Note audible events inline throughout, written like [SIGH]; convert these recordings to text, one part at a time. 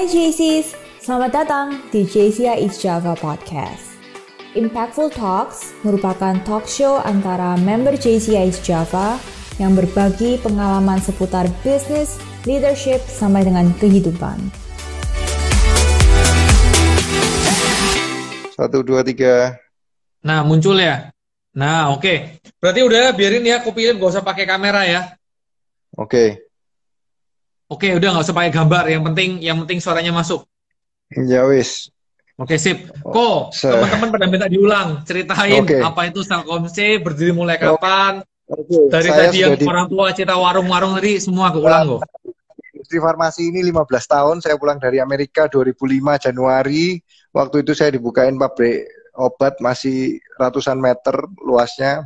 Hai JCs, selamat datang di JCI East Java Podcast. Impactful Talks merupakan talk show antara member JCI East Java yang berbagi pengalaman seputar bisnis, leadership, sampai dengan kehidupan. Satu, dua, tiga. Nah, muncul ya. Nah, oke. Okay. Berarti udah biarin ya, aku pilih gak usah pakai kamera ya. Oke. Okay. Oke, okay, udah nggak usah pakai gambar. Yang penting, yang penting suaranya masuk. Ya wis. Oke, okay, sip. Ko, teman-teman pada minta diulang. Ceritain okay. apa itu Selkomse, berdiri mulai kapan. Okay. Dari Saya tadi yang di... orang tua cerita warung-warung tadi, semua aku ulang kok. Industri farmasi ini 15 tahun. Saya pulang dari Amerika 2005 Januari. Waktu itu saya dibukain pabrik obat masih ratusan meter luasnya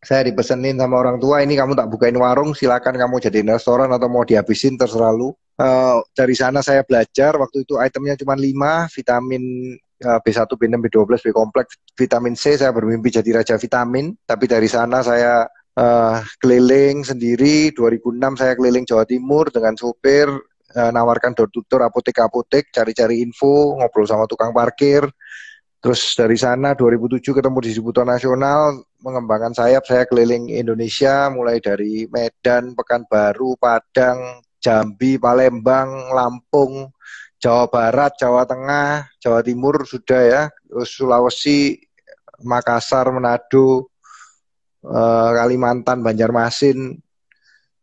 saya dipesenin sama orang tua ini kamu tak bukain warung silakan kamu jadi restoran atau mau dihabisin terserah lu. Uh, dari sana saya belajar waktu itu itemnya cuma 5 vitamin uh, B1 B6 B12 B kompleks vitamin C saya bermimpi jadi raja vitamin. Tapi dari sana saya uh, keliling sendiri. 2006 saya keliling Jawa Timur dengan supir uh, nawarkan door to door apotek-apotek cari-cari info ngobrol sama tukang parkir Terus dari sana 2007 ketemu di distributor nasional, mengembangkan sayap saya keliling Indonesia mulai dari Medan, Pekanbaru, Padang, Jambi, Palembang, Lampung, Jawa Barat, Jawa Tengah, Jawa Timur sudah ya, terus Sulawesi, Makassar, Manado, eh, Kalimantan, Banjarmasin,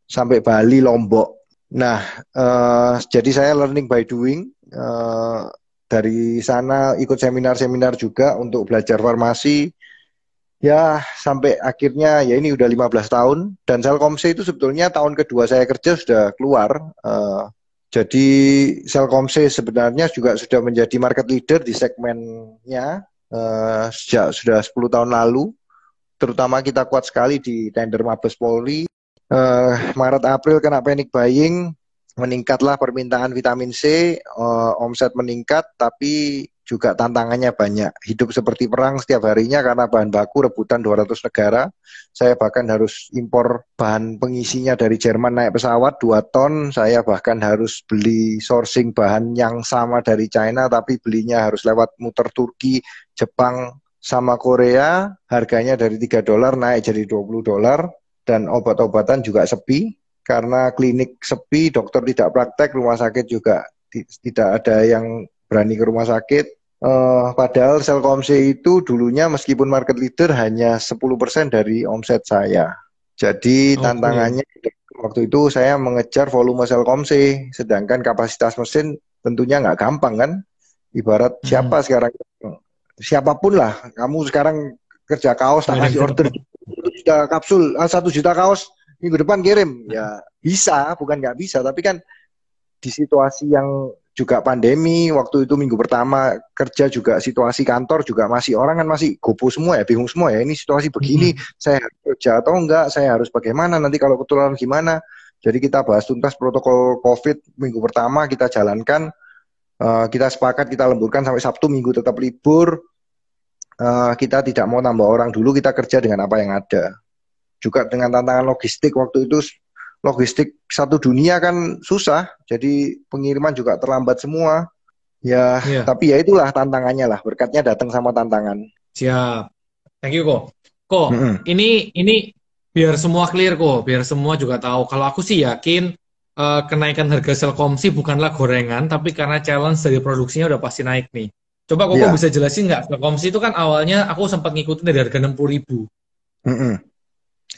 sampai Bali, Lombok. Nah, eh, jadi saya learning by doing. Dari sana ikut seminar-seminar juga untuk belajar farmasi. Ya sampai akhirnya ya ini udah 15 tahun. Dan Selkomse itu sebetulnya tahun kedua saya kerja sudah keluar. Uh, jadi Selkomse sebenarnya juga sudah menjadi market leader di segmennya uh, sejak sudah 10 tahun lalu. Terutama kita kuat sekali di tender Mabes Polri. Uh, Maret April kena panic buying meningkatlah permintaan vitamin C, uh, omset meningkat, tapi juga tantangannya banyak. Hidup seperti perang setiap harinya karena bahan baku rebutan 200 negara. Saya bahkan harus impor bahan pengisinya dari Jerman naik pesawat 2 ton. Saya bahkan harus beli sourcing bahan yang sama dari China, tapi belinya harus lewat muter Turki, Jepang, sama Korea. Harganya dari 3 dolar naik jadi 20 dolar. Dan obat-obatan juga sepi karena klinik sepi, dokter tidak praktek, rumah sakit juga tidak ada yang berani ke rumah sakit. Uh, padahal Selkomse itu dulunya meskipun market leader hanya 10% dari omset saya. Jadi okay. tantangannya waktu itu saya mengejar volume Selkomse, sedangkan kapasitas mesin tentunya nggak gampang kan. Ibarat hmm. siapa sekarang, siapa pun lah, kamu sekarang kerja kaos, tak kasih order juta kapsul, ah, satu juta kaos, minggu depan kirim. Ya bisa bukan nggak bisa tapi kan di situasi yang juga pandemi waktu itu minggu pertama kerja juga situasi kantor juga masih orang kan masih gopo semua ya bingung semua ya ini situasi begini hmm. saya harus kerja atau enggak saya harus bagaimana nanti kalau ketularan gimana. Jadi kita bahas tuntas protokol covid minggu pertama kita jalankan. Uh, kita sepakat kita lemburkan sampai sabtu minggu tetap libur. Uh, kita tidak mau tambah orang dulu kita kerja dengan apa yang ada juga dengan tantangan logistik waktu itu logistik satu dunia kan susah jadi pengiriman juga terlambat semua. Ya yeah. tapi ya itulah tantangannya lah berkatnya datang sama tantangan. Siap. Thank you kok kok mm -hmm. ini ini biar semua clear kok biar semua juga tahu. Kalau aku sih yakin uh, kenaikan harga Selkomsi bukanlah gorengan tapi karena challenge dari produksinya udah pasti naik nih. Coba kok yeah. bisa jelasin nggak? Selkomsi itu kan awalnya aku sempat ngikutin dari harga enam puluh ribu. Mm -hmm.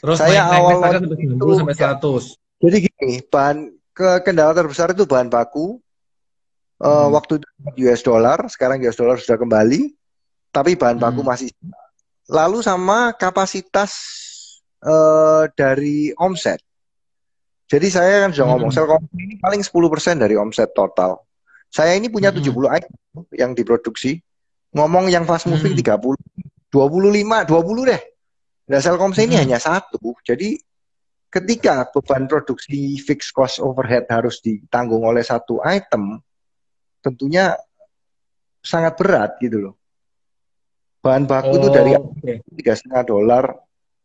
Terus saya naik, awal naik, naik, itu sampai 100. Jadi gini, bahan ke kendala terbesar itu bahan baku. Uh, hmm. Waktu itu US dollar, sekarang US dollar sudah kembali, tapi bahan hmm. baku masih. Lalu sama kapasitas uh, dari omset. Jadi saya kan sudah hmm. ngomong, Selkom ini paling 10% dari omset total. Saya ini punya hmm. 70 item yang diproduksi. Ngomong yang fast moving hmm. 30, 25, 20 deh. Nah, Selkomse ini hmm. hanya satu. Jadi ketika beban produksi fixed cost overhead harus ditanggung oleh satu item, tentunya sangat berat gitu loh. Bahan baku itu oh, dari tiga setengah dolar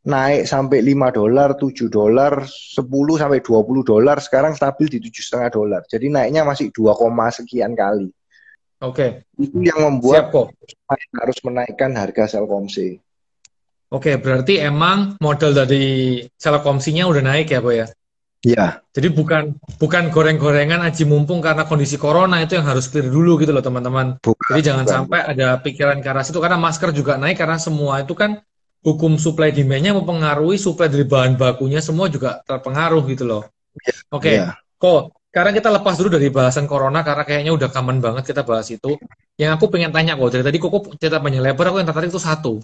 naik sampai 5 dolar, 7 dolar, 10 sampai 20 dolar, sekarang stabil di tujuh setengah dolar. Jadi naiknya masih 2, sekian kali. Oke. Okay. Itu yang membuat Siap, kok. harus menaikkan harga Selkomsi. Oke, okay, berarti emang modal dari Selkomsinya udah naik ya, Bo ya? Iya. Jadi bukan bukan goreng-gorengan aji mumpung karena kondisi corona itu yang harus clear dulu gitu loh teman-teman. Jadi jangan bukan. sampai ada pikiran ke arah situ karena masker juga naik karena semua itu kan hukum supply demand-nya mempengaruhi supply dari bahan bakunya semua juga terpengaruh gitu loh. Ya, Oke, okay. ya. kok sekarang kita lepas dulu dari bahasan corona karena kayaknya udah common banget kita bahas itu. Yang aku pengen tanya kok dari tadi kok cerita banyak lebar aku yang tertarik itu satu.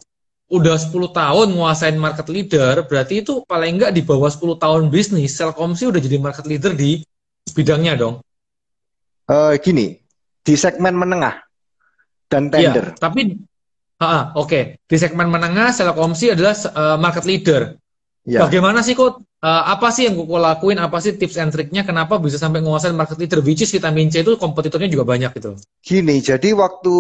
Udah 10 tahun nguasain market leader, berarti itu paling enggak di bawah 10 tahun bisnis, Selkomsi udah jadi market leader di bidangnya dong. Uh, gini, di segmen menengah dan iya, tender. Ya, tapi Oke, okay. di segmen menengah Selkomsi adalah uh, market leader. Ya. Bagaimana sih kok? Uh, apa sih yang gue lakuin? Apa sih tips and triknya? Kenapa bisa sampai menguasai market leader? Which is vitamin C itu kompetitornya juga banyak gitu. Gini, jadi waktu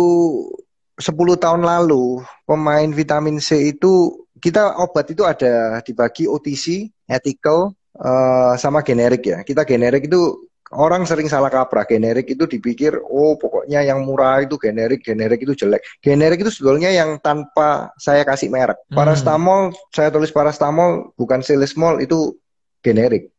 10 tahun lalu pemain vitamin C itu kita obat itu ada dibagi OTC, ethical, uh, sama generik ya. Kita generik itu orang sering salah kaprah generik itu dipikir oh pokoknya yang murah itu generik generik itu jelek generik itu sebetulnya yang tanpa saya kasih merek hmm. parastamol saya tulis parastamol bukan silismol itu generik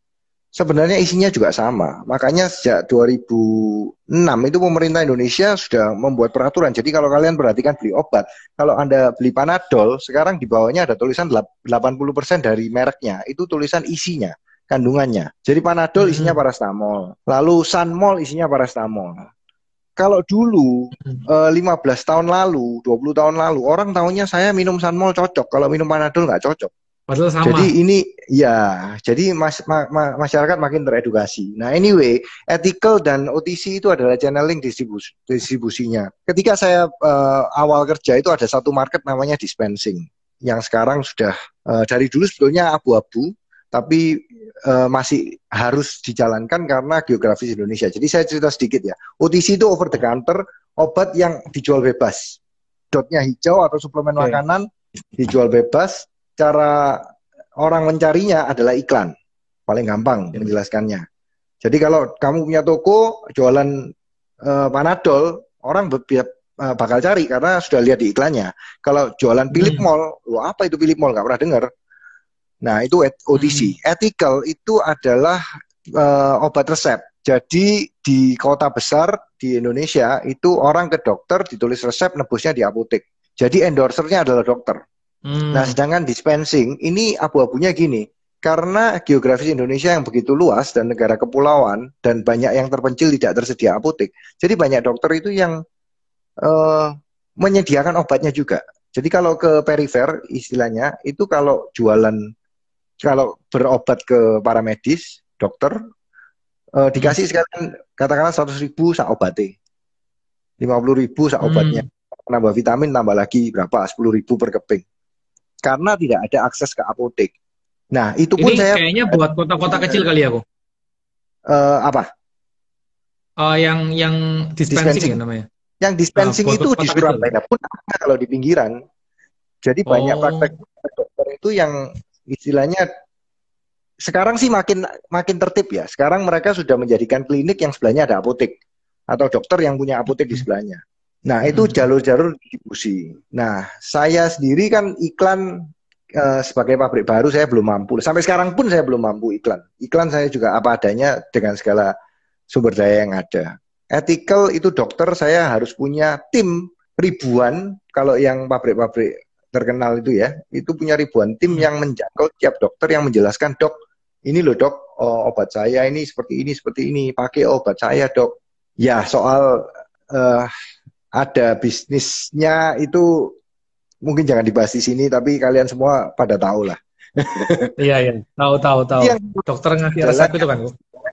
sebenarnya isinya juga sama makanya sejak 2006 itu pemerintah Indonesia sudah membuat peraturan jadi kalau kalian perhatikan beli obat kalau anda beli panadol sekarang di bawahnya ada tulisan 80% dari mereknya itu tulisan isinya kandungannya. Jadi Panadol hmm. isinya parastamol, lalu Sunmol isinya parastamol. Kalau dulu hmm. uh, eh, 15 tahun lalu, 20 tahun lalu, orang tahunya saya minum Sunmol cocok, kalau minum Panadol nggak cocok. Padahal sama. Jadi ini ya, jadi mas, ma, ma, masyarakat makin teredukasi. Nah anyway, ethical dan OTC itu adalah channeling distribus, distribusinya. Ketika saya uh, awal kerja itu ada satu market namanya dispensing, yang sekarang sudah uh, dari dulu sebetulnya abu-abu, tapi uh, masih harus dijalankan karena geografis Indonesia. Jadi saya cerita sedikit ya. OTC itu over the counter obat yang dijual bebas. Dotnya hijau atau suplemen okay. makanan dijual bebas. Cara orang mencarinya adalah iklan. Paling gampang menjelaskannya. Jadi kalau kamu punya toko jualan uh, Panadol, orang uh, bakal cari karena sudah lihat di iklannya. Kalau jualan Philip hmm. Mall, wah apa itu Philip Mall? Gak pernah dengar. Nah, itu OTC. Hmm. Ethical itu adalah uh, obat resep. Jadi di kota besar di Indonesia itu orang ke dokter ditulis resep nebusnya di apotek. Jadi endorsernya adalah dokter. Hmm. Nah, sedangkan dispensing ini abu-abunya gini. Karena geografis Indonesia yang begitu luas dan negara kepulauan dan banyak yang terpencil tidak tersedia apotek. Jadi banyak dokter itu yang uh, menyediakan obatnya juga. Jadi kalau ke perifer istilahnya itu kalau jualan kalau berobat ke para medis, dokter, uh, dikasih sekalian katakanlah seratus ribu sak obatnya, lima puluh ribu sak obatnya, hmm. nambah vitamin tambah lagi berapa, sepuluh ribu per keping, karena tidak ada akses ke apotek. Nah itu pun Ini saya kayaknya buat kota-kota kecil kali ya, kok. Uh, apa? Uh, yang yang dispensing, dispensing. Ya namanya. Yang dispensing uh, itu di Surabaya pun ada kalau di pinggiran. Jadi banyak oh. praktek dokter itu yang istilahnya sekarang sih makin makin tertib ya. Sekarang mereka sudah menjadikan klinik yang sebelahnya ada apotek atau dokter yang punya apotek di sebelahnya. Nah, itu hmm. jalur-jalur distribusi. Nah, saya sendiri kan iklan uh, sebagai pabrik baru saya belum mampu. Sampai sekarang pun saya belum mampu iklan. Iklan saya juga apa adanya dengan segala sumber daya yang ada. Ethical itu dokter saya harus punya tim ribuan kalau yang pabrik-pabrik terkenal itu ya, itu punya ribuan tim yang menjangkau tiap dokter yang menjelaskan dok, ini loh dok, oh, obat saya ini seperti ini seperti ini, pakai obat saya dok. Ya soal uh, ada bisnisnya itu mungkin jangan dibahas di sini, tapi kalian semua pada tahu lah. [LAUGHS] iya iya, tahu tahu tahu. Yang dokter ngasih resep itu kan?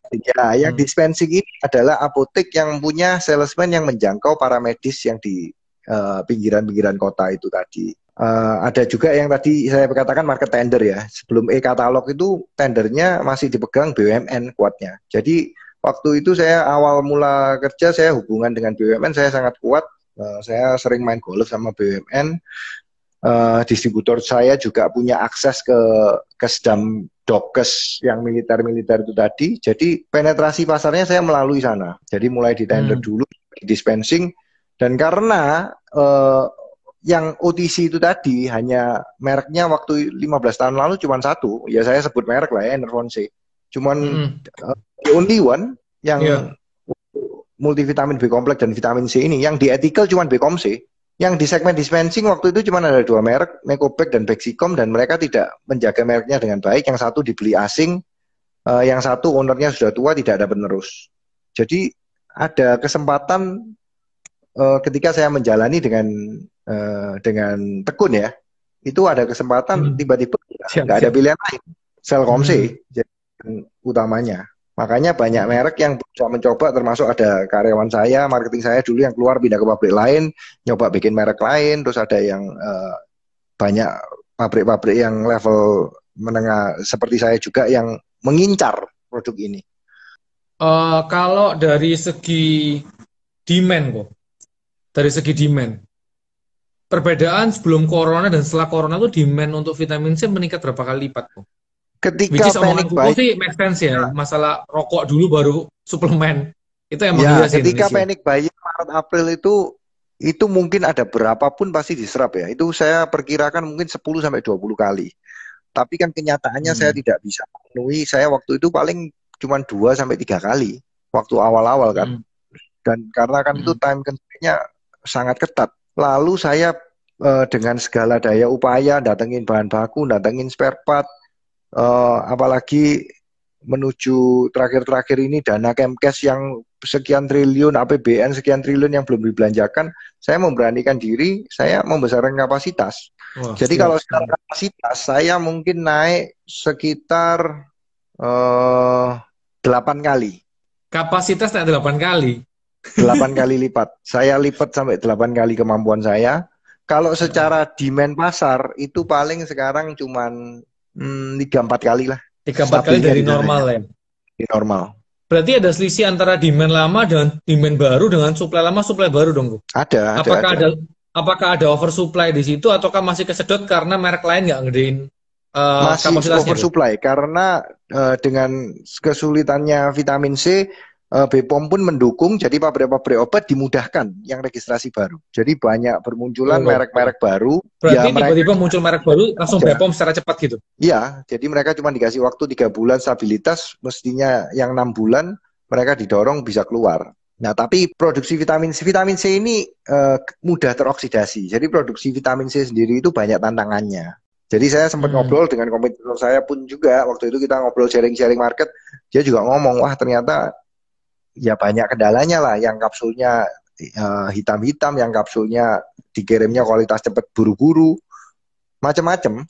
Ya, yang hmm. dispensing ini adalah apotek yang punya salesman yang menjangkau para medis yang di eh, pinggiran-pinggiran uh, kota itu tadi. Uh, ada juga yang tadi saya katakan market tender ya. Sebelum e-katalog itu tendernya masih dipegang BUMN kuatnya. Jadi waktu itu saya awal mula kerja saya hubungan dengan BUMN saya sangat kuat. Uh, saya sering main golf sama BUMN. uh, distributor saya juga punya akses ke ke sedam dokes yang militer-militer itu tadi. Jadi penetrasi pasarnya saya melalui sana. Jadi mulai di tender hmm. dulu, dispensing, dan karena uh, yang OTC itu tadi hanya mereknya waktu 15 tahun lalu cuma satu, ya saya sebut merek lah ya, Enervon C. Cuman hmm. uh, the only one yang yeah. multivitamin B kompleks dan vitamin C ini, yang di ethical cuma B kom C. Yang di segmen dispensing waktu itu cuma ada dua merek, Necobek dan Bexicom, dan mereka tidak menjaga mereknya dengan baik. Yang satu dibeli asing, uh, yang satu ownernya sudah tua, tidak ada penerus. Jadi ada kesempatan uh, ketika saya menjalani dengan uh, dengan tekun ya, itu ada kesempatan hmm. tiba-tiba hmm. nggak ada pilihan lain, Selkomse hmm. jadi utamanya. Makanya banyak merek yang bisa mencoba termasuk ada karyawan saya, marketing saya dulu yang keluar pindah ke pabrik lain, nyoba bikin merek lain, terus ada yang uh, banyak pabrik-pabrik yang level menengah seperti saya juga yang mengincar produk ini. Uh, kalau dari segi demand kok, dari segi demand, perbedaan sebelum corona dan setelah corona itu demand untuk vitamin C meningkat berapa kali lipat kok? Ketika Which is panic buying sih make sense ya. Masalah rokok dulu baru suplemen. Itu emang ya, iya ketika panic buying Maret April itu itu mungkin ada berapapun pasti diserap ya. Itu saya perkirakan mungkin 10 sampai 20 kali. Tapi kan kenyataannya hmm. saya tidak bisa memenuhi. Saya waktu itu paling cuma 2 sampai 3 kali waktu awal-awal kan. Hmm. Dan karena kan hmm. itu time constraint sangat ketat. Lalu saya eh, dengan segala daya upaya datengin bahan baku, datengin spare part, uh, apalagi menuju terakhir-terakhir ini dana Kemkes yang sekian triliun APBN sekian triliun yang belum dibelanjakan, saya memberanikan diri, saya membesarkan kapasitas. Wah, Jadi siap. kalau secara kapasitas saya mungkin naik sekitar uh, kali. Kapasitas naik delapan kali. Delapan kali [LAUGHS] lipat. Saya lipat sampai delapan kali kemampuan saya. Kalau secara demand pasar itu paling sekarang cuman Hmm, tiga empat kali lah. Tiga empat kali dari normal ya. Di normal. Berarti ada selisih antara demand lama dan demand baru dengan supply lama, supply baru dong, Bu? Ada, apakah ada. ada apakah ada oversupply di situ ataukah masih kesedot karena merek lain nggak ngedein uh, masih oversupply karena uh, dengan kesulitannya vitamin C BPOM pun mendukung jadi pabrik-pabrik obat dimudahkan yang registrasi baru. Jadi banyak bermunculan merek-merek oh, baru. Berarti ya, tiba-tiba muncul merek baru langsung ya. BPOM secara cepat gitu? Iya, jadi mereka cuma dikasih waktu tiga bulan stabilitas, mestinya yang enam bulan mereka didorong bisa keluar. Nah, tapi produksi vitamin C, vitamin C ini uh, mudah teroksidasi. Jadi produksi vitamin C sendiri itu banyak tantangannya. Jadi saya sempat hmm. ngobrol dengan kompetitor saya pun juga waktu itu kita ngobrol sharing-sharing market, dia juga ngomong wah ternyata ya banyak kendalanya lah yang kapsulnya uh, hitam-hitam, yang kapsulnya dikirimnya kualitas cepat buru-buru, macam-macam.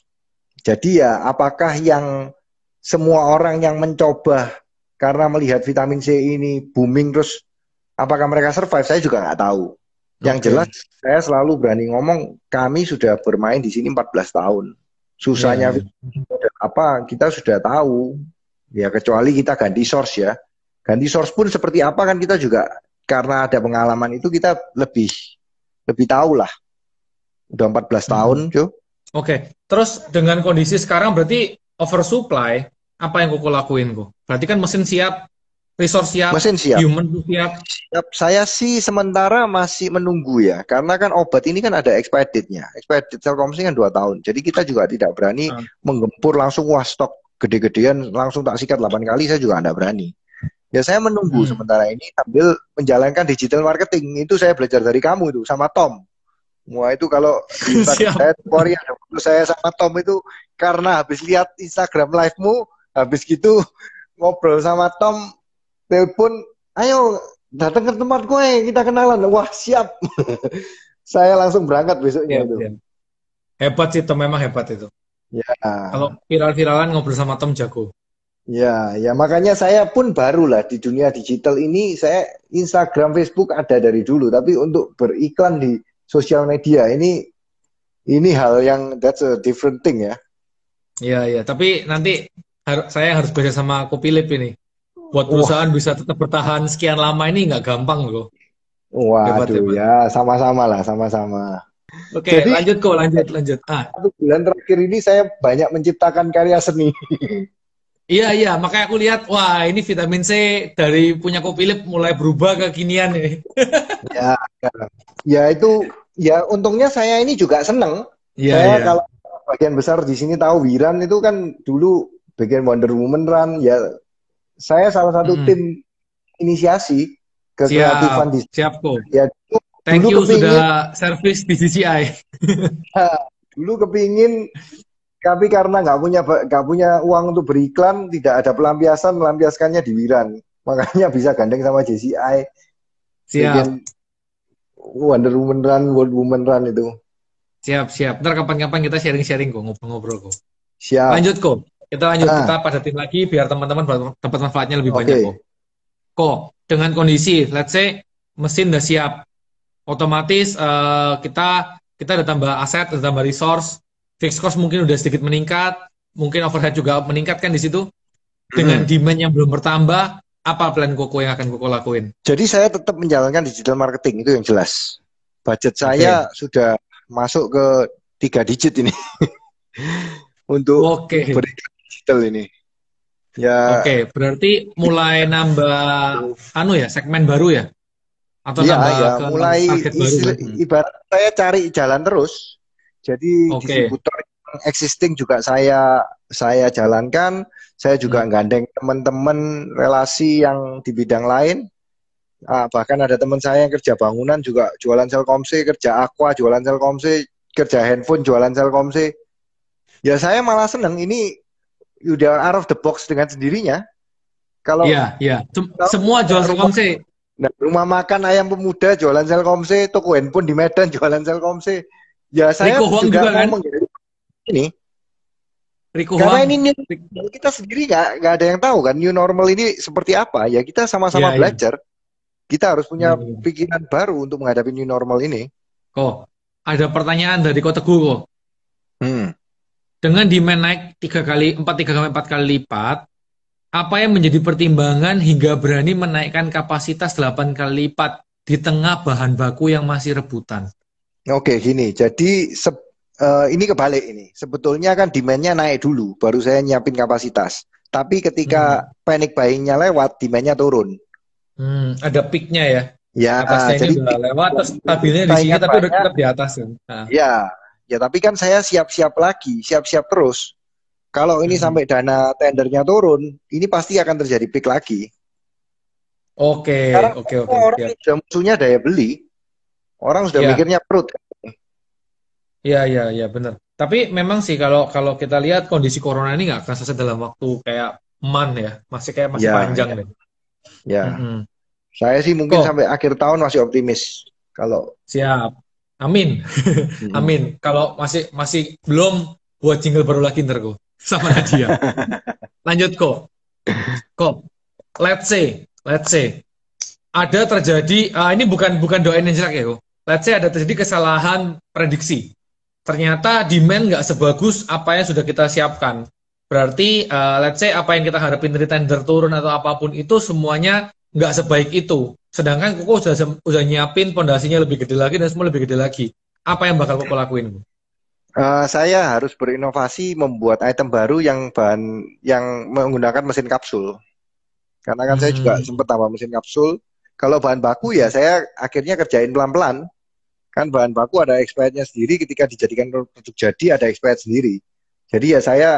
Jadi ya apakah yang semua orang yang mencoba karena melihat vitamin C ini booming terus apakah mereka survive? Saya juga nggak tahu. Yang okay. jelas saya selalu berani ngomong kami sudah bermain di sini 14 tahun. Susahnya yeah. apa kita sudah tahu. Ya kecuali kita ganti source ya ganti source pun seperti apa kan kita juga karena ada pengalaman itu kita lebih lebih tahu lah. Udah 14 hmm. tahun, cuy. Oke. Okay. Terus dengan kondisi sekarang berarti oversupply, apa yang kau lakuin kok? Berarti kan mesin siap, resource siap, mesin siap, human siap. siap. Saya sih sementara masih menunggu ya, karena kan obat ini kan ada expired date-nya. Expired date Telkomsel kan dua tahun. Jadi kita juga tidak berani hmm. menggempur langsung wah stok gede-gedean langsung tak sikat 8 kali saya juga tidak berani. Ya saya menunggu hmm. sementara ini sambil menjalankan digital marketing. Itu saya belajar dari kamu itu sama Tom. Wah itu kalau [LAUGHS] saya Korea waktu saya sama Tom itu karena habis lihat Instagram live-mu, habis gitu [LAUGHS] ngobrol sama Tom, telepon, ayo datang ke tempat gue, kita kenalan. Wah siap. [LAUGHS] saya langsung berangkat besoknya ya, itu. Ya. Hebat sih Tom, memang hebat itu. Ya. Kalau viral-viralan ngobrol sama Tom jago. Ya, ya makanya saya pun baru lah di dunia digital ini saya Instagram, Facebook ada dari dulu, tapi untuk beriklan di sosial media ini ini hal yang that's a different thing ya. Iya, iya, tapi nanti har saya harus belajar sama Kopilip ini. Buat perusahaan Wah. bisa tetap bertahan sekian lama ini nggak gampang loh. Waduh ya, sama-sama lah, sama-sama. Oke, Jadi, lanjut kok, lanjut, lanjut. Ah. Satu bulan terakhir ini saya banyak menciptakan karya seni. [LAUGHS] Iya iya, makanya aku lihat wah ini vitamin C dari punya Kopilip mulai berubah ke kinian ini. [LAUGHS] ya, ya, ya itu ya untungnya saya ini juga seneng. Ya, saya ya. kalau bagian besar di sini tahu Wiran itu kan dulu bagian Wonder Woman Run ya saya salah satu hmm. tim inisiasi ke kreatifan di siap kok. Ya Thank dulu you kepingin, sudah service di CCI. [LAUGHS] dulu kepingin tapi karena nggak punya nggak punya uang untuk beriklan, tidak ada pelampiasan, melampiaskannya di Wiran. Makanya bisa gandeng sama JCI. Siap. Wonder Woman Run, World Woman Run itu. Siap, siap. Ntar kapan-kapan kita sharing-sharing kok, ngobrol-ngobrol kok. Siap. Lanjut kok. Kita lanjut, nah. kita padatin lagi biar teman-teman dapat manfaatnya lebih okay. banyak kok. Kok, dengan kondisi, let's say, mesin udah siap. Otomatis uh, kita kita ada tambah aset, ada tambah resource, fixed cost mungkin udah sedikit meningkat, mungkin overhead juga meningkat kan di situ. Dengan hmm. demand yang belum bertambah, apa plan Koko yang akan Koko lakuin? Jadi saya tetap menjalankan digital marketing itu yang jelas. Budget saya okay. sudah masuk ke tiga digit ini [LAUGHS] untuk okay. berikan digital ini. Ya. Oke, okay, berarti mulai nambah anu ya segmen baru ya? Atau ya, nambah ya, mulai baru, ibarat saya cari jalan terus jadi okay. distributor yang existing juga saya saya jalankan. Saya juga hmm. gandeng teman-teman relasi yang di bidang lain. Ah, bahkan ada teman saya yang kerja bangunan juga jualan Selkomse, kerja aqua jualan Selkomse, kerja handphone jualan Selkomse. Ya saya malah seneng ini udah out of the box dengan sendirinya. Kalau Iya, iya. Semua jual Selkomse. Nah, rumah makan ayam pemuda jualan Selkomse, toko handphone di Medan [LAUGHS] jualan Selkomse. Ya saya Riko juga, juga kan? ngomong gitu. ini. Riko Karena Huang. ini new, kita sendiri nggak nggak ada yang tahu kan new normal ini seperti apa. Ya kita sama-sama ya, belajar. Ya. Kita harus punya ya, ya. pikiran baru untuk menghadapi new normal ini. Kok ada pertanyaan dari Kota Teguh kok. Hmm. Dengan demand naik tiga kali empat tiga kali empat kali lipat, apa yang menjadi pertimbangan hingga berani menaikkan kapasitas delapan kali lipat di tengah bahan baku yang masih rebutan? Oke, gini. Jadi se uh, ini kebalik ini. Sebetulnya kan demandnya naik dulu, baru saya nyiapin kapasitas. Tapi ketika hmm. panic buying-nya lewat, demandnya turun. Hmm, ada peak-nya ya? Ya, uh, jadi udah lewat, terus stabilnya di sini, tapi udah tetap di atas kan? Nah. Ya, ya tapi kan saya siap-siap lagi, siap-siap terus. Kalau ini hmm. sampai dana tendernya turun, ini pasti akan terjadi peak lagi. Oke, oke, oke. Orang musuhnya daya beli, Orang sudah ya. mikirnya perut. Iya, iya, iya, benar. Tapi memang sih kalau kalau kita lihat kondisi corona ini nggak akan selesai dalam waktu kayak man ya, masih kayak masih ya, panjang ya. deh. Ya. Mm -hmm. Saya sih mungkin Kok. sampai akhir tahun masih optimis. Kalau siap. Amin. hmm. [LAUGHS] Amin. Kalau masih masih belum buat jingle baru lagi ntar kok sama Nadia. [LAUGHS] Lanjut kok. Kok. Let's say, let's say ada terjadi uh, ini bukan bukan doain yang jelek ya kok let's say ada terjadi kesalahan prediksi. Ternyata demand nggak sebagus apa yang sudah kita siapkan. Berarti, uh, let's say apa yang kita harapin dari tender turun atau apa pun itu semuanya nggak sebaik itu. Sedangkan Koko sudah sudah nyiapin pondasinya lebih gede lagi dan semua lebih gede lagi. Apa yang bakal Koko lakuin? Uh, saya harus berinovasi membuat item baru yang bahan yang menggunakan mesin kapsul. Karena kan hmm. saya juga hmm. sempat tambah mesin kapsul. Kalau bahan baku ya saya akhirnya kerjain pelan-pelan kan bahan baku ada expirednya sendiri ketika dijadikan produk jadi ada expired sendiri jadi ya saya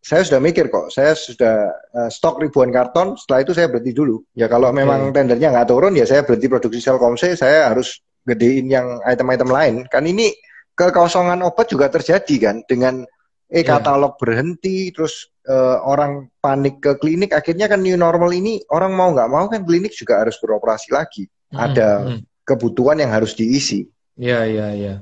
saya sudah mikir kok saya sudah uh, stok ribuan karton setelah itu saya berhenti dulu ya kalau memang tendernya nggak turun ya saya berhenti produksi Selkomse saya harus gedein yang item-item lain kan ini kekosongan obat juga terjadi kan dengan eh iya. katalog yeah. berhenti terus uh, orang panik ke klinik akhirnya kan new normal ini orang mau nggak mau kan klinik juga harus beroperasi lagi mm -hmm. ada mm. kebutuhan yang harus diisi Iya, iya, iya.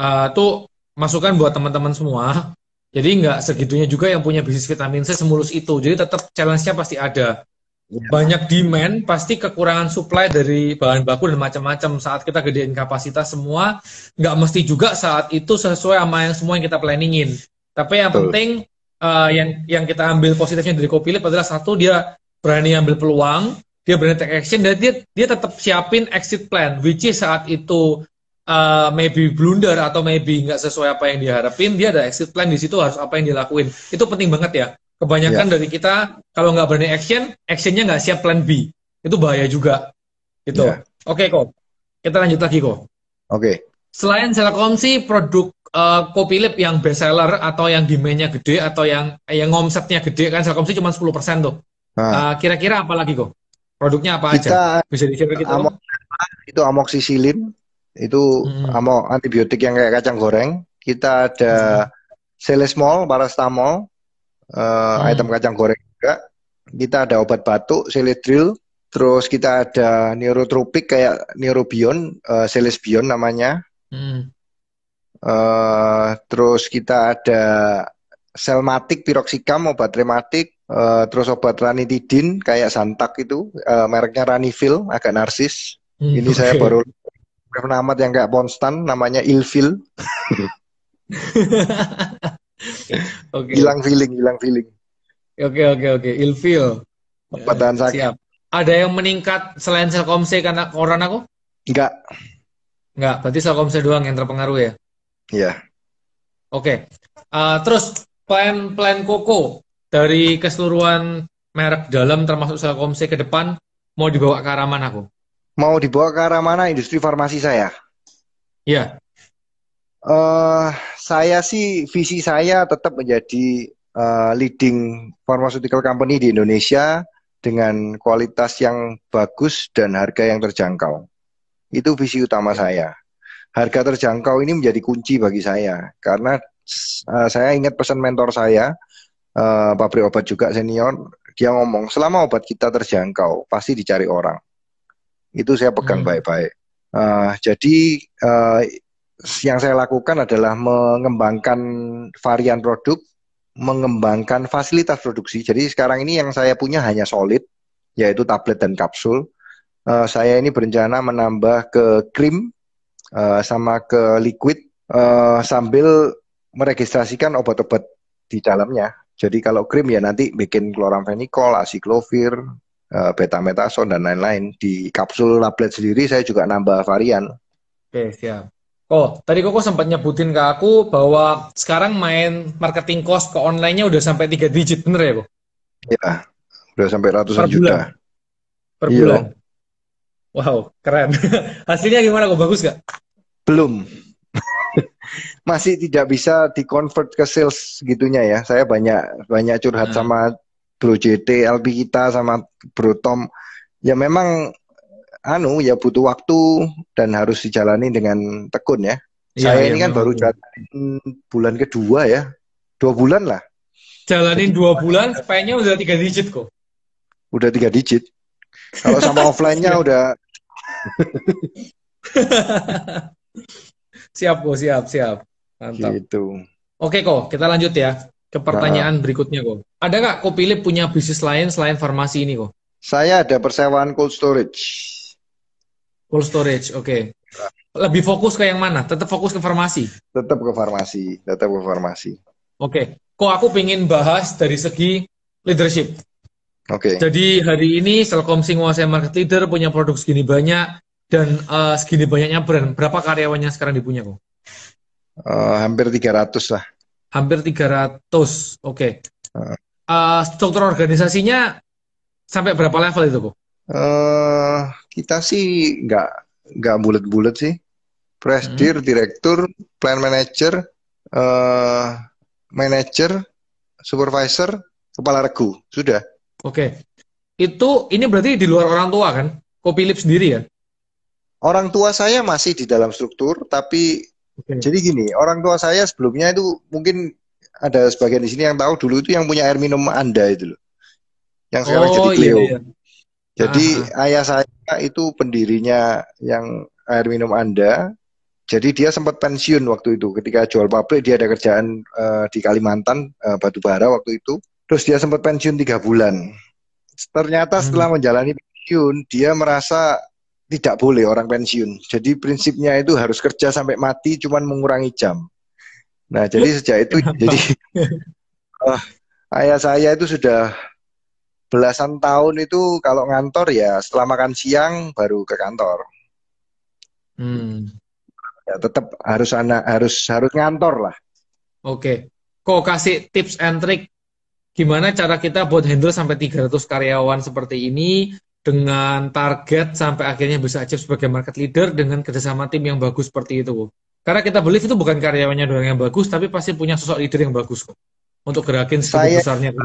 Uh, tuh masukan buat teman-teman semua. Jadi nggak segitunya juga yang punya bisnis vitamin C semulus itu. Jadi tetap challenge-nya pasti ada. Ya. Banyak demand, pasti kekurangan supply dari bahan baku dan macam-macam. Saat kita gedein kapasitas semua, nggak mesti juga saat itu sesuai sama yang semua yang kita planningin. Tapi yang Betul. penting uh, yang yang kita ambil positifnya dari Kopilip adalah satu dia berani ambil peluang, dia berani take action dan dia dia tetap siapin exit plan, which is saat itu uh, maybe blunder atau maybe nggak sesuai apa yang diharapin, dia ada exit plan di situ harus apa yang dilakuin. Itu penting banget ya. Kebanyakan yeah. dari kita kalau nggak berani action, actionnya nggak siap plan B. Itu bahaya juga. Gitu. Yeah. Oke okay, kok. Kita lanjut lagi kok. Oke. Okay. Selain sih produk uh, kopi lip yang best seller atau yang demandnya gede atau yang yang omsetnya gede kan sih cuma 10% tuh. Nah. Uh, kira-kira apa lagi kok? Produknya apa kita, aja? Bisa di-share kita? Amok, itu amoksisilin, itu hmm. amok antibiotik yang kayak kacang goreng. Kita ada hmm. Selesmol, paracetamol, uh, hmm. item kacang goreng juga. Kita ada obat batuk, Seledril, terus kita ada neurotropik kayak Neurobion, uh, Selesbion namanya. Hmm. Uh, terus kita ada Selmatik, Piroxicam, obat rematik, Uh, terus obat ranitidin kayak Santak itu uh, mereknya Ranifil agak narsis. Hmm, Ini okay. saya baru penamat yang kayak Ponstan namanya Ilfil. [LAUGHS] okay. Hilang feeling, hilang feeling. Oke okay, oke okay, oke, okay. Ilfil. Obatan sakit. Siap. Ada yang meningkat selain Selkomse karena corona kok? Enggak. Enggak, berarti Selkomse doang yang terpengaruh ya? Iya. Oke. Okay. Uh, terus plan plan Koko dari keseluruhan merek dalam termasuk Selkomse ke depan mau dibawa ke arah mana aku? Mau dibawa ke arah mana industri farmasi saya? Iya. Uh, saya sih visi saya tetap menjadi uh, leading pharmaceutical company di Indonesia dengan kualitas yang bagus dan harga yang terjangkau. Itu visi utama saya. Harga terjangkau ini menjadi kunci bagi saya karena uh, saya ingat pesan mentor saya, uh, pabrik obat juga senior, dia ngomong selama obat kita terjangkau pasti dicari orang. Itu saya pegang hmm. baik-baik. Hmm. Uh, jadi uh, yang saya lakukan adalah mengembangkan varian produk, mengembangkan fasilitas produksi. Jadi sekarang ini yang saya punya hanya solid, yaitu tablet dan kapsul. Uh, saya ini berencana menambah ke krim uh, sama ke liquid uh, sambil meregistrasikan obat-obat di dalamnya. Jadi kalau krim ya nanti bikin chloramphenicol, asiklovir, uh, betametason dan lain-lain. Di kapsul tablet sendiri saya juga nambah varian. Oke, siap. Oh, tadi Koko sempat nyebutin ke aku bahwa sekarang main marketing cost ke online-nya udah sampai tiga digit, bener ya, Kok? Iya, udah sampai ratusan per juta. Per iya. Wow, keren. [LAUGHS] Hasilnya gimana, Kok? Bagus gak? Belum [LAUGHS] masih tidak bisa di-convert ke sales gitunya ya. Saya banyak banyak curhat hmm. sama Bro JT, LP kita sama Bro Tom. Ya memang anu ya butuh waktu dan harus dijalani dengan tekun ya. ya Saya ya, ini kan baru jalan bulan kedua ya. Dua bulan lah. Jalanin dua bulan, supaya udah tiga digit kok. Udah tiga digit. Kalau sama offline-nya udah [LAUGHS] siap kok, siap, siap. Mantap. Gitu. Oke kok, kita lanjut ya ke pertanyaan nah. berikutnya kok. Ada nggak kok pilih punya bisnis lain selain farmasi ini kok? Saya ada persewaan cold storage. Cold storage, oke. Okay. Lebih fokus ke yang mana? Tetap fokus ke farmasi? Tetap ke farmasi, tetap ke farmasi. Oke, okay. kok aku pengen bahas dari segi leadership. Oke. Okay. Jadi hari ini Telkomsing menguasai market leader, punya produk segini banyak, dan uh, segini banyaknya brand. Berapa karyawannya sekarang dipunya kok? Uh, hampir 300 lah. Hampir 300, oke. Okay. Uh. Uh, struktur organisasinya sampai berapa level itu, Bu? Uh, kita sih nggak nggak bulat-bulat sih. Presidir, hmm. direktur, plan manager, uh, manager, supervisor, kepala regu, sudah. Oke. Okay. Itu ini berarti di luar orang tua kan? Kopi Lip sendiri ya? Orang tua saya masih di dalam struktur, tapi Okay. Jadi gini, orang tua saya sebelumnya itu mungkin ada sebagian di sini yang tahu dulu itu yang punya air minum Anda itu loh. Yang sekarang oh, jadi iya, Cleo. Iya, iya. Jadi Aha. ayah saya itu pendirinya yang air minum Anda. Jadi dia sempat pensiun waktu itu ketika jual pabrik dia ada kerjaan uh, di Kalimantan uh, batu bara waktu itu. Terus dia sempat pensiun tiga bulan. Ternyata setelah hmm. menjalani pensiun dia merasa tidak boleh orang pensiun. Jadi prinsipnya itu harus kerja sampai mati, cuman mengurangi jam. Nah, jadi sejak itu jadi uh, ayah saya itu sudah belasan tahun itu kalau ngantor ya setelah makan siang baru ke kantor. Hmm. ya tetap harus anak harus harus ngantor lah. Oke. Kok kasih tips and trick gimana cara kita buat handle sampai 300 karyawan seperti ini dengan target sampai akhirnya bisa achieve sebagai market leader dengan kerjasama tim yang bagus seperti itu. Karena kita believe itu bukan karyawannya doang yang bagus, tapi pasti punya sosok leader yang bagus kok. Untuk gerakin segitu besarnya.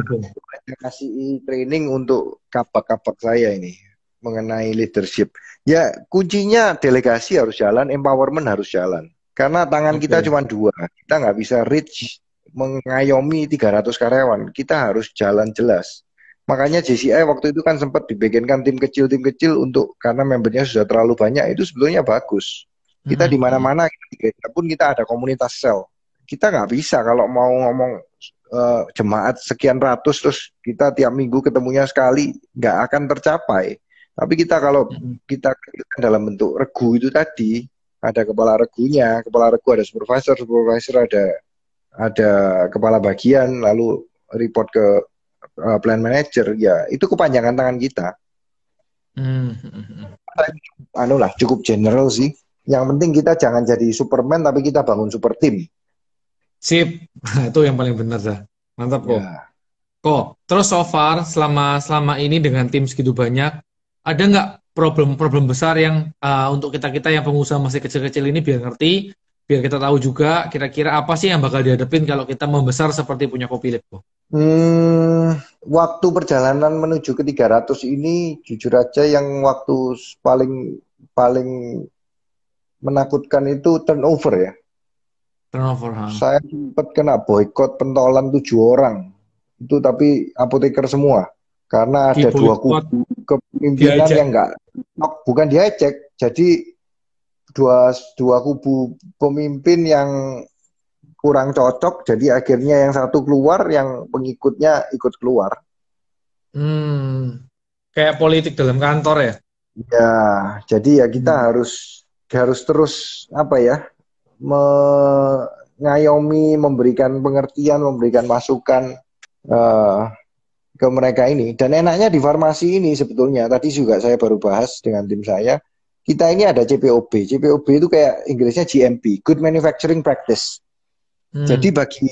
Saya kasih training untuk kapak-kapak saya ini mengenai leadership. Ya kuncinya delegasi harus jalan, empowerment harus jalan. Karena tangan okay. kita cuma dua, kita nggak bisa reach mengayomi 300 karyawan. Kita harus jalan jelas. Makanya JCI waktu itu kan sempat dibikinkan tim kecil-tim kecil untuk karena membernya sudah terlalu banyak itu sebetulnya bagus. Kita hmm. di mana-mana kita pun kita ada komunitas sel. Kita nggak bisa kalau mau ngomong uh, jemaat sekian ratus terus kita tiap minggu ketemunya sekali nggak akan tercapai. Tapi kita kalau hmm. kita dalam bentuk regu itu tadi ada kepala regunya, kepala regu ada supervisor, supervisor ada ada kepala bagian, lalu report ke uh, plan manager, ya itu kepanjangan tangan kita. Hmm. Anu lah, cukup general sih. Yang penting kita jangan jadi Superman, tapi kita bangun super team. Sip, [LAUGHS] itu yang paling benar dah. Mantap kok. Ya. Kok, terus so far selama selama ini dengan tim segitu banyak, ada nggak problem-problem besar yang uh, untuk kita kita yang pengusaha masih kecil-kecil ini biar ngerti, biar kita tahu juga kira-kira apa sih yang bakal dihadapin kalau kita membesar seperti punya kopi kok. Hmm, waktu perjalanan menuju ke 300 ini jujur aja yang waktu paling paling menakutkan itu turnover ya. Turnover, ha. Saya sempat kena boykot pentolan tujuh orang. Itu tapi apoteker semua karena ada dua kubu kepemimpinan yang enggak bukan diajak jadi dua dua kubu pemimpin yang kurang cocok jadi akhirnya yang satu keluar yang pengikutnya ikut keluar hmm kayak politik dalam kantor ya ya jadi ya kita hmm. harus harus terus apa ya mengayomi memberikan pengertian memberikan masukan uh, ke mereka ini. Dan enaknya di farmasi ini sebetulnya tadi juga saya baru bahas dengan tim saya. Kita ini ada CPOB. CPOB itu kayak Inggrisnya GMP, Good Manufacturing Practice. Hmm. Jadi bagi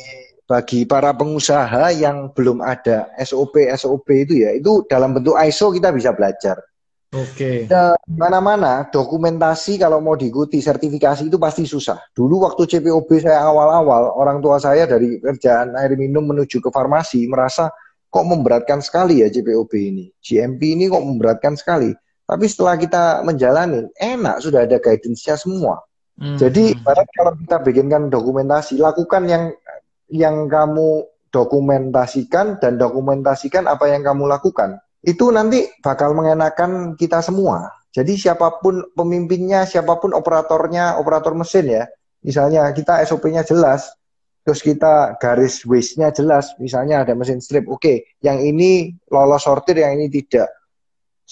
bagi para pengusaha yang belum ada SOP SOP itu ya, itu dalam bentuk ISO kita bisa belajar. Oke. Okay. mana-mana dokumentasi kalau mau diikuti sertifikasi itu pasti susah. Dulu waktu CPOB saya awal-awal, orang tua saya dari kerjaan air minum menuju ke farmasi merasa kok memberatkan sekali ya JPOB ini. GMP ini kok memberatkan sekali. Tapi setelah kita menjalani, enak sudah ada guidance-nya semua. Hmm. Jadi barat kalau kita bikinkan dokumentasi, lakukan yang yang kamu dokumentasikan dan dokumentasikan apa yang kamu lakukan. Itu nanti bakal mengenakan kita semua. Jadi siapa pun pemimpinnya, siapa pun operatornya, operator mesin ya. Misalnya kita SOP-nya jelas, terus kita garis waste-nya jelas, misalnya ada mesin strip, oke, okay, yang ini lolos sortir, yang ini tidak.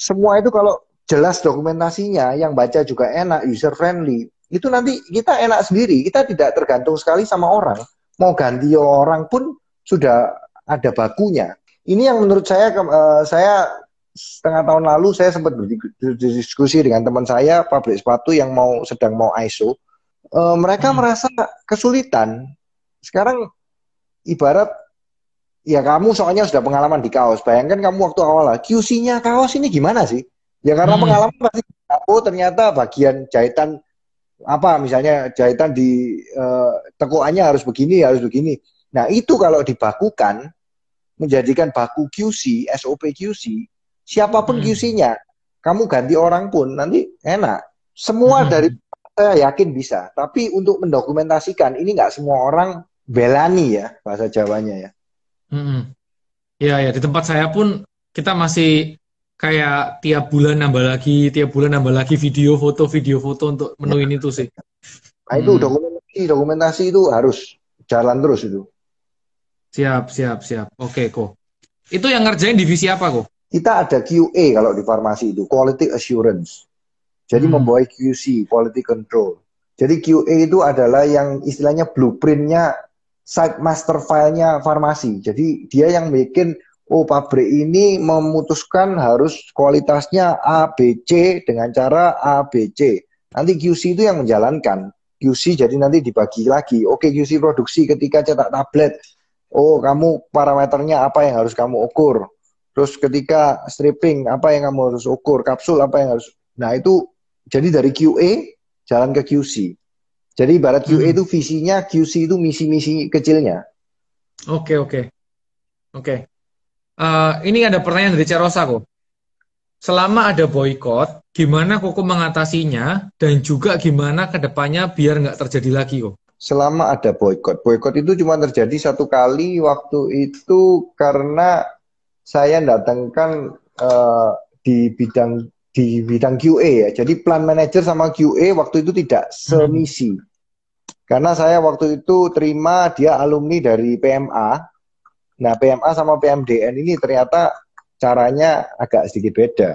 Semua itu kalau jelas dokumentasinya, yang baca juga enak, user friendly, itu nanti kita enak sendiri, kita tidak tergantung sekali sama orang. Mau ganti orang pun sudah ada bakunya. Ini yang menurut saya, uh, saya setengah tahun lalu saya sempat berdiskusi dengan teman saya pabrik sepatu yang mau sedang mau ISO. Uh, mereka hmm. merasa kesulitan sekarang ibarat ya kamu soalnya sudah pengalaman di kaos. Bayangkan kamu waktu awal lah, QC-nya kaos ini gimana sih? Ya karena hmm. pengalaman pasti oh ternyata bagian jahitan apa misalnya jahitan di uh, tekoannya harus begini, harus begini. Nah, itu kalau dibakukan menjadikan baku QC, SOP QC, siapa pun hmm. QC-nya, kamu ganti orang pun nanti enak. Semua hmm. dari saya yakin bisa, tapi untuk mendokumentasikan ini nggak semua orang belani ya bahasa Jawanya ya. Hmm. Ya ya di tempat saya pun kita masih kayak tiap bulan nambah lagi, tiap bulan nambah lagi video foto video foto untuk menu ini tuh sih. Nah itu hmm. dokumentasi dokumentasi itu harus jalan terus itu. Siap siap siap. Oke kok. Itu yang ngerjain divisi apa kok? Kita ada QA kalau di farmasi itu quality assurance. Jadi hmm. membawa QC quality control. Jadi QA itu adalah yang istilahnya blueprintnya site master filenya farmasi. Jadi dia yang bikin oh pabrik ini memutuskan harus kualitasnya A, B, C dengan cara A, B, C. Nanti QC itu yang menjalankan. QC jadi nanti dibagi lagi. Oke QC produksi ketika cetak tablet, oh kamu parameternya apa yang harus kamu ukur. Terus ketika stripping apa yang kamu harus ukur, kapsul apa yang harus. Nah itu jadi dari QA jalan ke QC. Jadi ibarat QA hmm. itu visinya, QC itu misi-misi kecilnya. Oke oke oke. Uh, ini ada pertanyaan dari Cerosa kok. Selama ada boykot, gimana Koko mengatasinya dan juga gimana ke depannya biar nggak terjadi lagi kok? Selama ada boykot, boykot itu cuma terjadi satu kali waktu itu karena saya datangkan uh, di bidang di bidang QA ya. Jadi plan manager sama QA waktu itu tidak semisi. Hmm. Karena saya waktu itu terima dia alumni dari PMA. Nah, PMA sama PMDN ini ternyata caranya agak sedikit beda.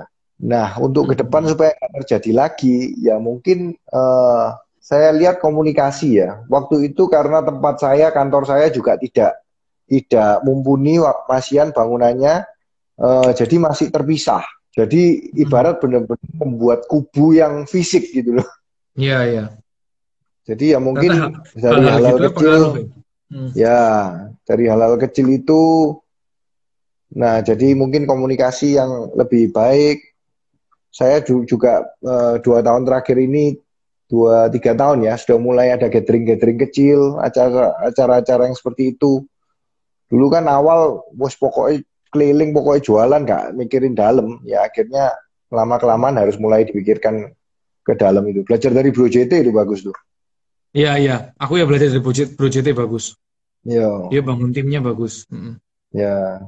Nah, untuk ke depan hmm. supaya tidak terjadi lagi, ya mungkin uh, saya lihat komunikasi ya. Waktu itu karena tempat saya, kantor saya juga tidak tidak mumpuni masian bangunannya, uh, jadi masih terpisah. Jadi ibarat hmm. benar-benar membuat kubu yang fisik gitu loh. Iya, iya. Jadi ya mungkin dari hal-hal gitu kecil, ya? hmm. ya dari hal-hal kecil itu Nah, jadi mungkin komunikasi yang lebih baik. Saya juga uh, dua tahun terakhir ini, dua tiga tahun ya, sudah mulai ada gathering-gathering kecil, acara-acara yang seperti itu. Dulu kan awal, bos pokoknya keliling, pokoknya jualan, nggak mikirin dalam. Ya akhirnya lama kelamaan harus mulai dipikirkan ke dalam itu. Belajar dari Bro JT itu bagus tuh. Iya iya, aku ya belajar dari Bro JT bagus. Iya. Dia bangun timnya bagus. Mm -hmm. Ya.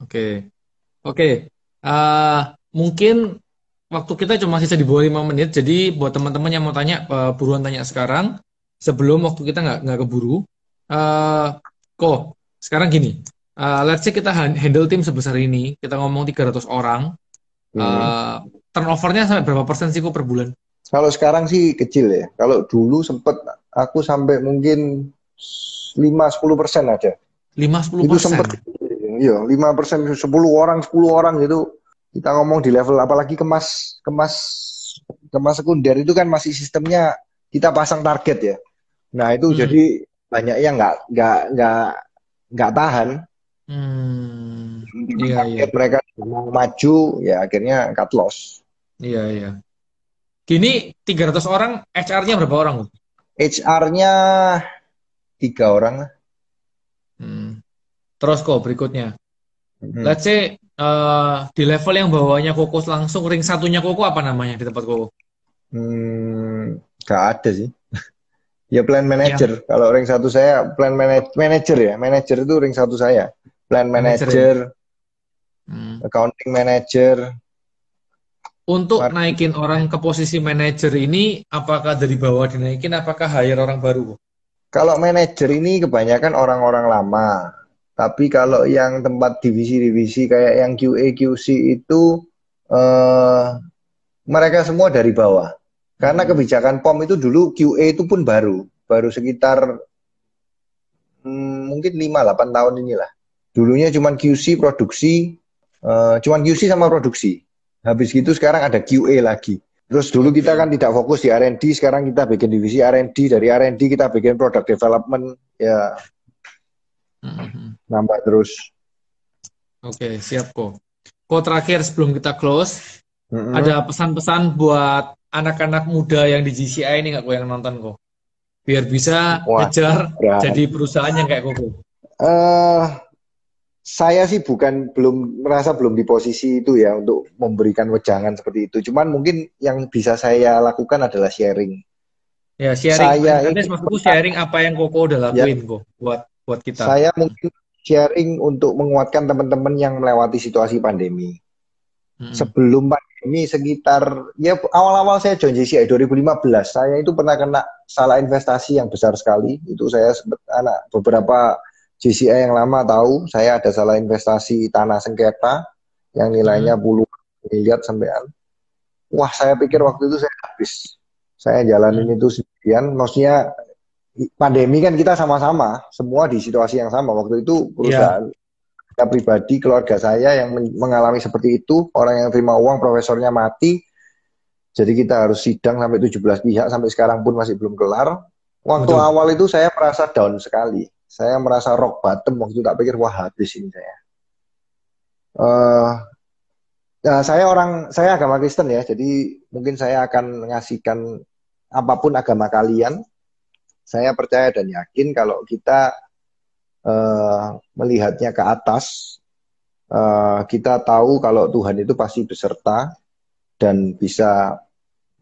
Oke, oke. Uh, mungkin waktu kita cuma sisa di bawah lima menit, jadi buat teman-teman yang mau tanya, uh, buruan tanya sekarang, sebelum waktu kita nggak nggak keburu. Uh, kok sekarang gini, uh, let's say kita handle tim sebesar ini, kita ngomong 300 orang, hmm. uh, turnovernya sampai berapa persen sih kok per bulan? Kalau sekarang sih kecil ya. Kalau dulu sempet aku sampai mungkin 5-10 persen aja. 5-10 persen? Itu sempet iya lima persen sepuluh orang sepuluh orang gitu kita ngomong di level apalagi kemas kemas kemas sekunder itu kan masih sistemnya kita pasang target ya nah itu hmm. jadi banyak yang nggak nggak nggak nggak tahan hmm. iya, iya. mereka mau maju ya akhirnya cut loss iya iya Gini 300 orang, HR-nya berapa orang? HR-nya tiga orang. Hmm. Terus kok berikutnya. Hmm. Let's say uh, di level yang bawahnya Koko langsung ring satunya Koko apa namanya di tempat Koko? Hmm, gak ada sih. [LAUGHS] ya plan manager. Ya. Kalau ring satu saya plan manage manager ya. Manager itu ring satu saya. Plan manager, manager ya? hmm. accounting manager. Untuk Mar naikin orang ke posisi manager ini, apakah dari bawah dinaikin, apakah hire orang baru? Kalau manager ini kebanyakan orang-orang lama tapi kalau yang tempat divisi-divisi kayak yang QA QC itu eh, mereka semua dari bawah. Karena hmm. kebijakan POM itu dulu QA itu pun baru, baru sekitar hmm, mungkin 5 8 tahun inilah. Dulunya cuma QC produksi, uh, cuman QC sama produksi. Habis gitu sekarang ada QA lagi. Terus dulu kita kan tidak fokus di R&D, sekarang kita bikin divisi R&D, dari R&D kita bikin product development, ya hmm Nambah terus. Oke, siap kok. Kok terakhir sebelum kita close, mm-hmm. ada pesan-pesan buat anak-anak muda yang di GCI ini nggak kok yang nonton kok? Biar bisa Wah, ngejar ya. jadi perusahaan yang kayak kok. Uh, saya sih bukan belum merasa belum di posisi itu ya untuk memberikan wejangan seperti itu. Cuman mungkin yang bisa saya lakukan adalah sharing. Ya sharing. Saya maksudku sharing apa yang Koko udah lakuin ya. kok buat buat kita? Saya mungkin sharing untuk menguatkan teman-teman yang melewati situasi pandemi. Hmm. Sebelum pandemi sekitar ya awal-awal saya join JCI 2015, saya itu pernah kena salah investasi yang besar sekali. Itu saya anak beberapa JCI yang lama tahu saya ada salah investasi tanah sengketa yang nilainya hmm. puluh miliar sampean. Wah, saya pikir waktu itu saya habis. Saya jalanin hmm. itu sendirian, maksudnya pandemi kan kita sama-sama semua di situasi yang sama waktu itu perusahaan yeah. saya pribadi keluarga saya yang mengalami seperti itu orang yang terima uang profesornya mati Jadi kita harus sidang sampai 17 pihak sampai sekarang pun masih belum kelar. Waktu Betul. awal itu saya merasa down sekali. Saya merasa rock bottom waktu itu tak pikir wah habis ini saya. Uh, nah, saya orang saya agama Kristen ya, jadi mungkin saya akan mengasihkan apa pun agama kalian. Saya percaya dan yakin kalau kita uh, melihatnya ke atas, uh, kita tahu kalau Tuhan itu pasti beserta dan bisa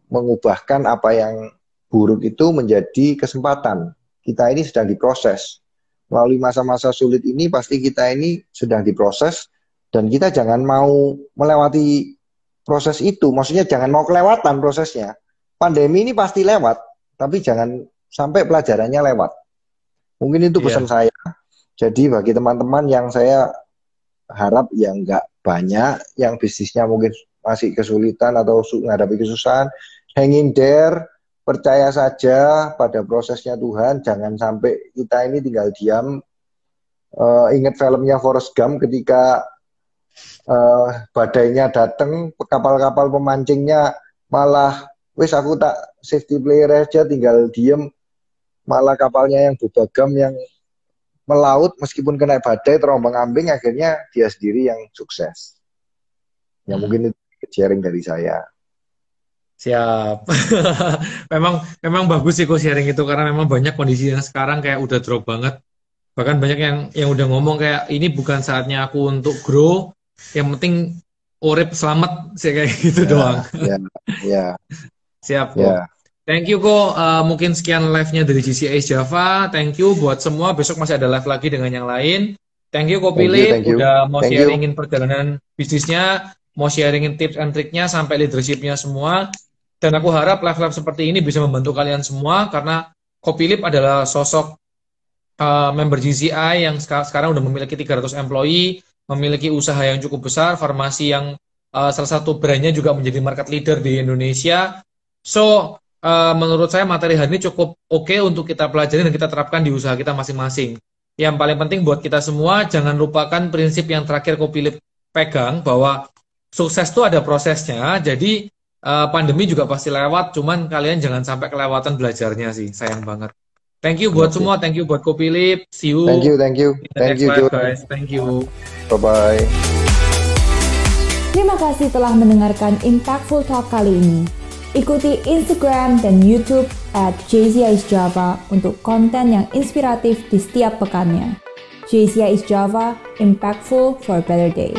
mengubahkan apa yang buruk itu menjadi kesempatan. Kita ini sedang diproses. Melalui masa-masa sulit ini pasti kita ini sedang diproses dan kita jangan mau melewati proses itu. Maksudnya jangan mau kelewatan prosesnya. Pandemi ini pasti lewat, tapi jangan sampai pelajarannya lewat. Mungkin itu iya. pesan yeah. saya. Jadi bagi teman-teman yang saya harap yang nggak banyak, yang bisnisnya mungkin masih kesulitan atau menghadapi kesusahan, hanging there, percaya saja pada prosesnya Tuhan, jangan sampai kita ini tinggal diam. Uh, ingat filmnya Forrest Gump ketika uh, badainya datang, kapal-kapal pemancingnya malah, wis aku tak safety player aja, tinggal diem, malah kapalnya yang bubagam yang melaut meskipun kena badai terombang ambing akhirnya dia sendiri yang sukses. Ya mungkin itu sharing dari saya. Siap. [LAUGHS] memang memang bagus sih kok sharing itu karena memang banyak kondisi yang sekarang kayak udah drop banget. Bahkan banyak yang yang udah ngomong kayak ini bukan saatnya aku untuk grow, yang penting urip selamat sih kayak [LAUGHS] gitu ya, doang. Ya, ya. Siap kok. Ya. Thank you kok. Uh, mungkin sekian live-nya dari GCA Java. Thank you buat semua. Besok masih ada live lagi dengan yang lain. Thank you kok Philip udah mau thank sharingin you. perjalanan bisnisnya mau sharingin tips and triknya sampai leadershipnya semua. Dan aku harap live-live seperti ini bisa membantu kalian semua karena Kopilip adalah sosok uh, member GCI yang sekarang udah memiliki 300 employee, memiliki usaha yang cukup besar, farmasi yang uh, salah satu brandnya juga menjadi market leader di Indonesia. So, uh, menurut saya materi hari ini cukup oke okay untuk kita pelajari dan kita terapkan di usaha kita masing-masing. Yang paling penting buat kita semua, jangan lupakan prinsip yang terakhir Kopilip pegang bahwa sukses itu ada prosesnya. Jadi uh, pandemi juga pasti lewat, cuman kalian jangan sampai kelewatan belajarnya sih. Sayang banget. Thank you buat semua, thank you buat Kopilip. See you. Thank you, thank you. Thank you, live, guys. Thank you. Bye bye. Terima kasih telah mendengarkan Impactful Talk kali ini. Ikuti Instagram dan YouTube at Java untuk konten yang inspiratif di setiap pekannya. JCI Java, impactful for a better day.